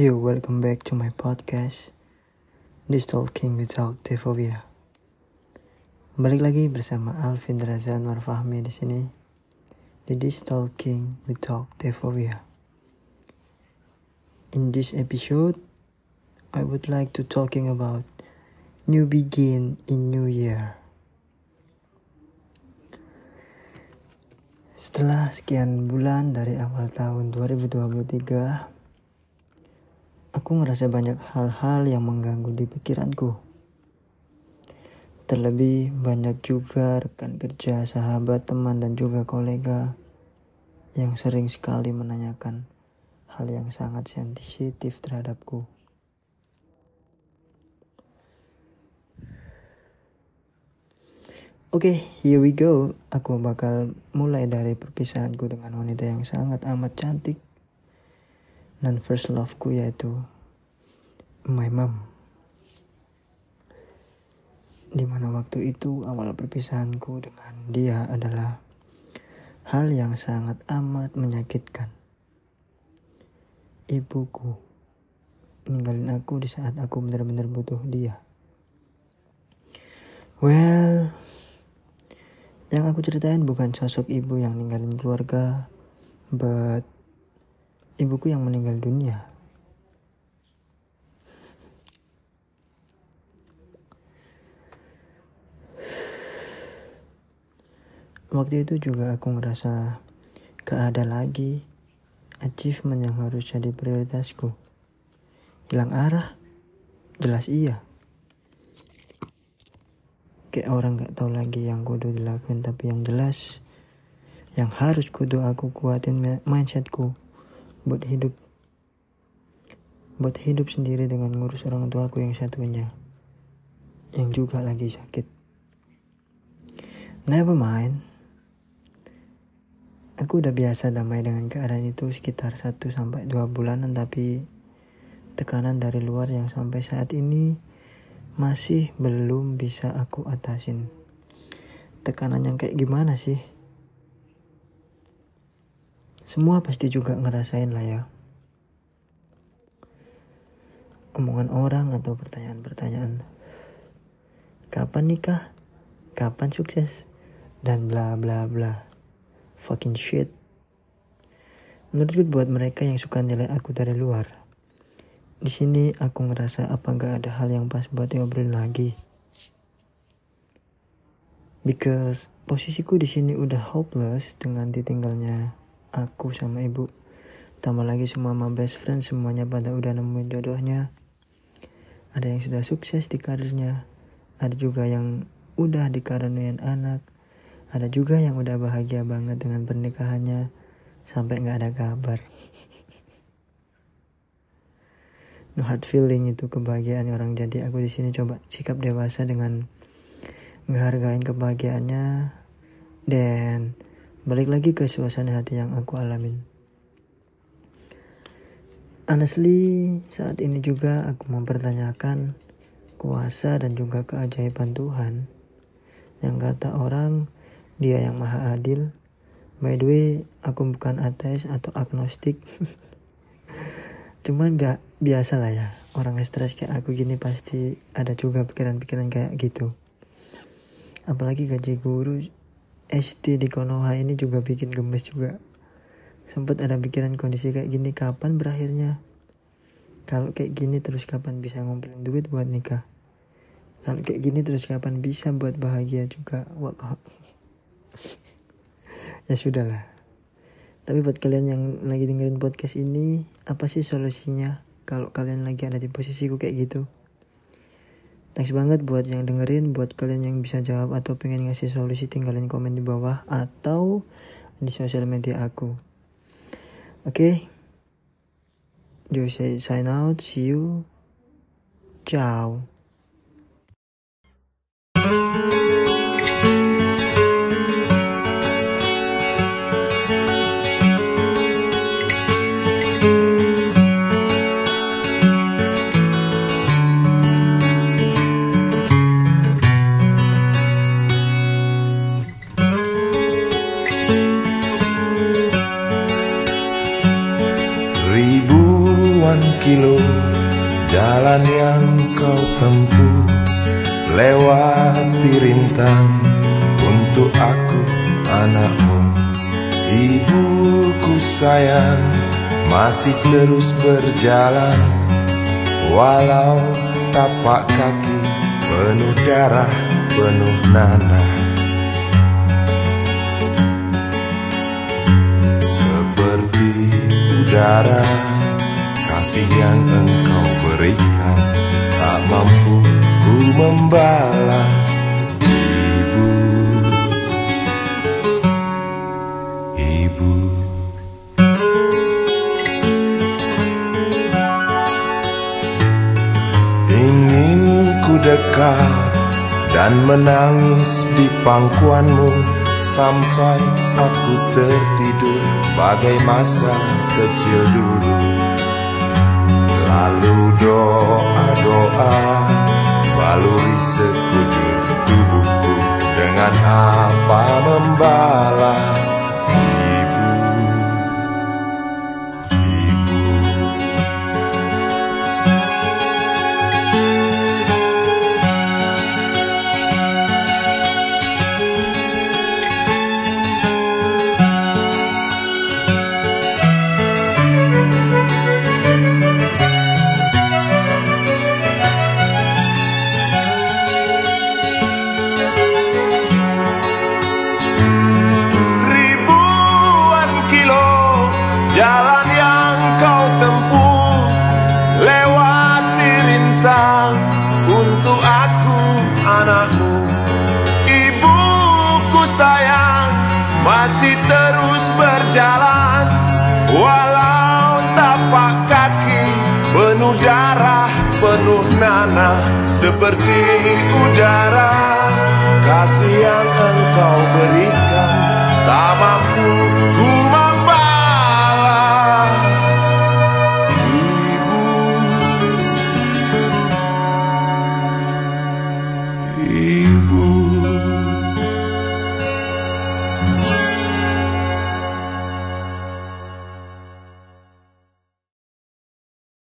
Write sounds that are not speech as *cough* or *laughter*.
Yo, welcome back to my podcast This Talking Without Devovia. Balik lagi bersama Alvin Raza Nur Fahmi di sini di This Talking Without Devovia. In this episode, I would like to talking about new begin in new year. Setelah sekian bulan dari awal tahun 2023, Aku ngerasa banyak hal-hal yang mengganggu di pikiranku. Terlebih banyak juga rekan kerja, sahabat, teman, dan juga kolega yang sering sekali menanyakan hal yang sangat sensitif terhadapku. Oke, okay, here we go. Aku bakal mulai dari perpisahanku dengan wanita yang sangat amat cantik dan first loveku yaitu my mom. Di mana waktu itu awal perpisahanku dengan dia adalah hal yang sangat amat menyakitkan. Ibuku ninggalin aku di saat aku benar-benar butuh dia. Well yang aku ceritain bukan sosok ibu yang ninggalin keluarga but ibuku yang meninggal dunia. Waktu itu juga aku ngerasa gak ada lagi achievement yang harus jadi prioritasku. Hilang arah? Jelas iya. Kayak orang gak tahu lagi yang kudu dilakuin tapi yang jelas yang harus kudu aku kuatin mindsetku buat hidup. Buat hidup sendiri dengan ngurus orang tua aku yang satunya. Yang juga lagi sakit. Never mind. Aku udah biasa damai dengan keadaan itu sekitar 1 sampai 2 bulanan tapi tekanan dari luar yang sampai saat ini masih belum bisa aku atasin. Tekanan yang kayak gimana sih semua pasti juga ngerasain lah ya. Omongan orang atau pertanyaan-pertanyaan. Kapan nikah? Kapan sukses? Dan bla bla bla. Fucking shit. Menurutku buat mereka yang suka nilai aku dari luar. Di sini aku ngerasa apa gak ada hal yang pas buat diobrolin lagi. Because posisiku di sini udah hopeless dengan ditinggalnya aku sama ibu. Tambah lagi semua my best friend semuanya pada udah nemuin jodohnya. Ada yang sudah sukses di karirnya. Ada juga yang udah dikaruniain anak. Ada juga yang udah bahagia banget dengan pernikahannya. Sampai nggak ada kabar. *laughs* No hard feeling itu kebahagiaan orang. Jadi aku di sini coba sikap dewasa dengan ngehargain kebahagiaannya. Dan balik lagi ke suasana hati yang aku alamin. Honestly saat ini juga aku mempertanyakan kuasa dan juga keajaiban Tuhan. Yang kata orang dia yang maha adil. By the way aku bukan ateis atau agnostik. *laughs* Cuman gak biasa lah ya. Orang stres kayak aku gini pasti ada juga pikiran-pikiran kayak gitu. Apalagi gaji guru SD di Konoha ini juga bikin gemes juga. Sempat ada pikiran kondisi kayak gini kapan berakhirnya? Kalau kayak gini terus kapan bisa ngumpulin duit buat nikah? Kalau kayak gini terus kapan bisa buat bahagia juga? Wah, *laughs* ya sudahlah. Tapi buat kalian yang lagi dengerin podcast ini, apa sih solusinya kalau kalian lagi ada di posisiku kayak gitu? Thanks banget buat yang dengerin, buat kalian yang bisa jawab atau pengen ngasih solusi tinggalin komen di bawah atau di sosial media aku. Oke. Okay? Yo say sign out, see you. Ciao. Kilo jalan yang kau tempuh Lewati rintang untuk aku anakmu. Ibuku sayang masih terus berjalan Walau tapak kaki penuh darah, penuh nanah. Seperti udara kasih yang engkau berikan. Tak mampu ku membalas Ibu. Ibu. Ingin ku dekat dan menangis di pangkuanmu Sampai aku tertidur. Bagai masa kecil dulu Lalu doa-doa penuh nanah seperti udara. Kasih yang engkau berikan tak mampu ku